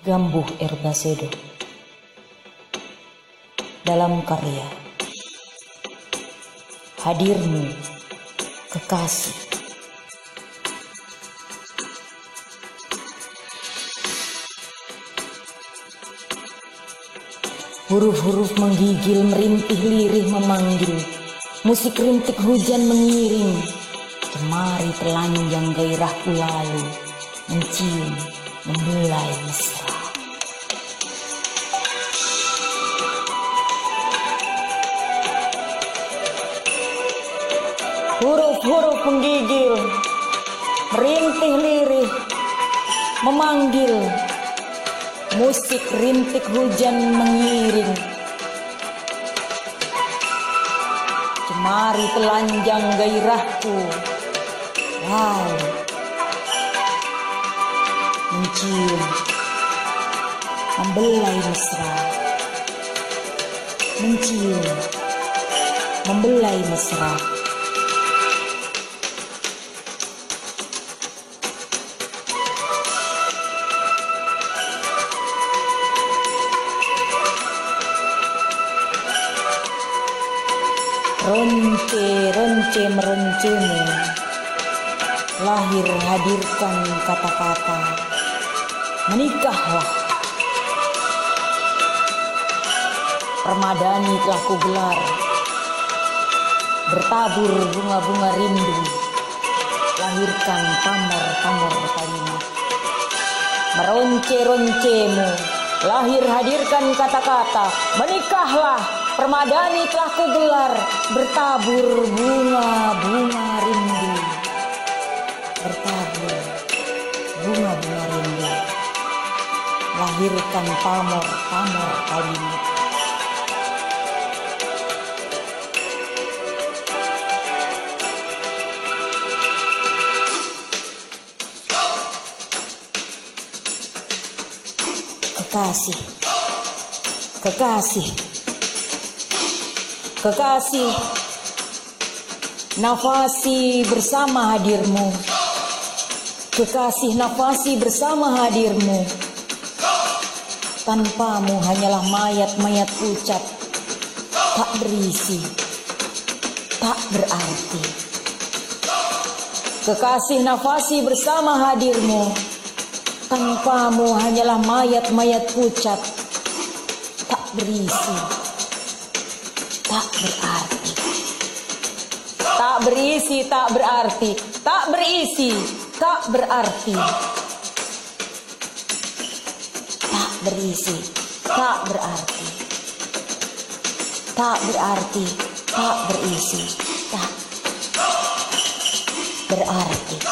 Gambuh Erbasedo dalam karya Hadirmu Kekasih. Huruf-huruf menggigil merintih lirih memanggil. Musik rintik hujan mengiring. Kemari telanjang gairahku lalu Mencium, membelai mesra Huruf-huruf menggigil Merintih lirih Memanggil. Musik rintik hujan mengiring. Cemari telanjang gairahku. Wow. Mencium. Membelai mesra. Mencium. Membelai mesra Ronce-ronce meroncemu Lahir hadirkan kata-kata. Menikahlah. Permadani telah kugelar. Bertabur bunga-bunga rindu. Lahirkan pamor-pamor kalimat Meronce-roncemu Lahir hadirkan kata-kata. Menikahlah Permadani telah kugelar bertabur bunga-bunga rindu. Bertabur bunga-bunga rindu. Lahirkan pamor-pamor kalimat. Kekasih, kekasih. Kekasih, nafasi bersama hadirmu. Kekasih nafasi bersama hadirmu. Tanpamu hanyalah mayat-mayat ucap. Tak berisi, tak berarti. Kekasih nafasi bersama hadirmu. Tanpamu hanyalah mayat-mayat pucat. Tak berisi tak berarti. Tak berisi, tak berarti. Tak berisi, tak berarti. Tak berisi, tak berarti. Tak berarti, tak berisi, tak berarti.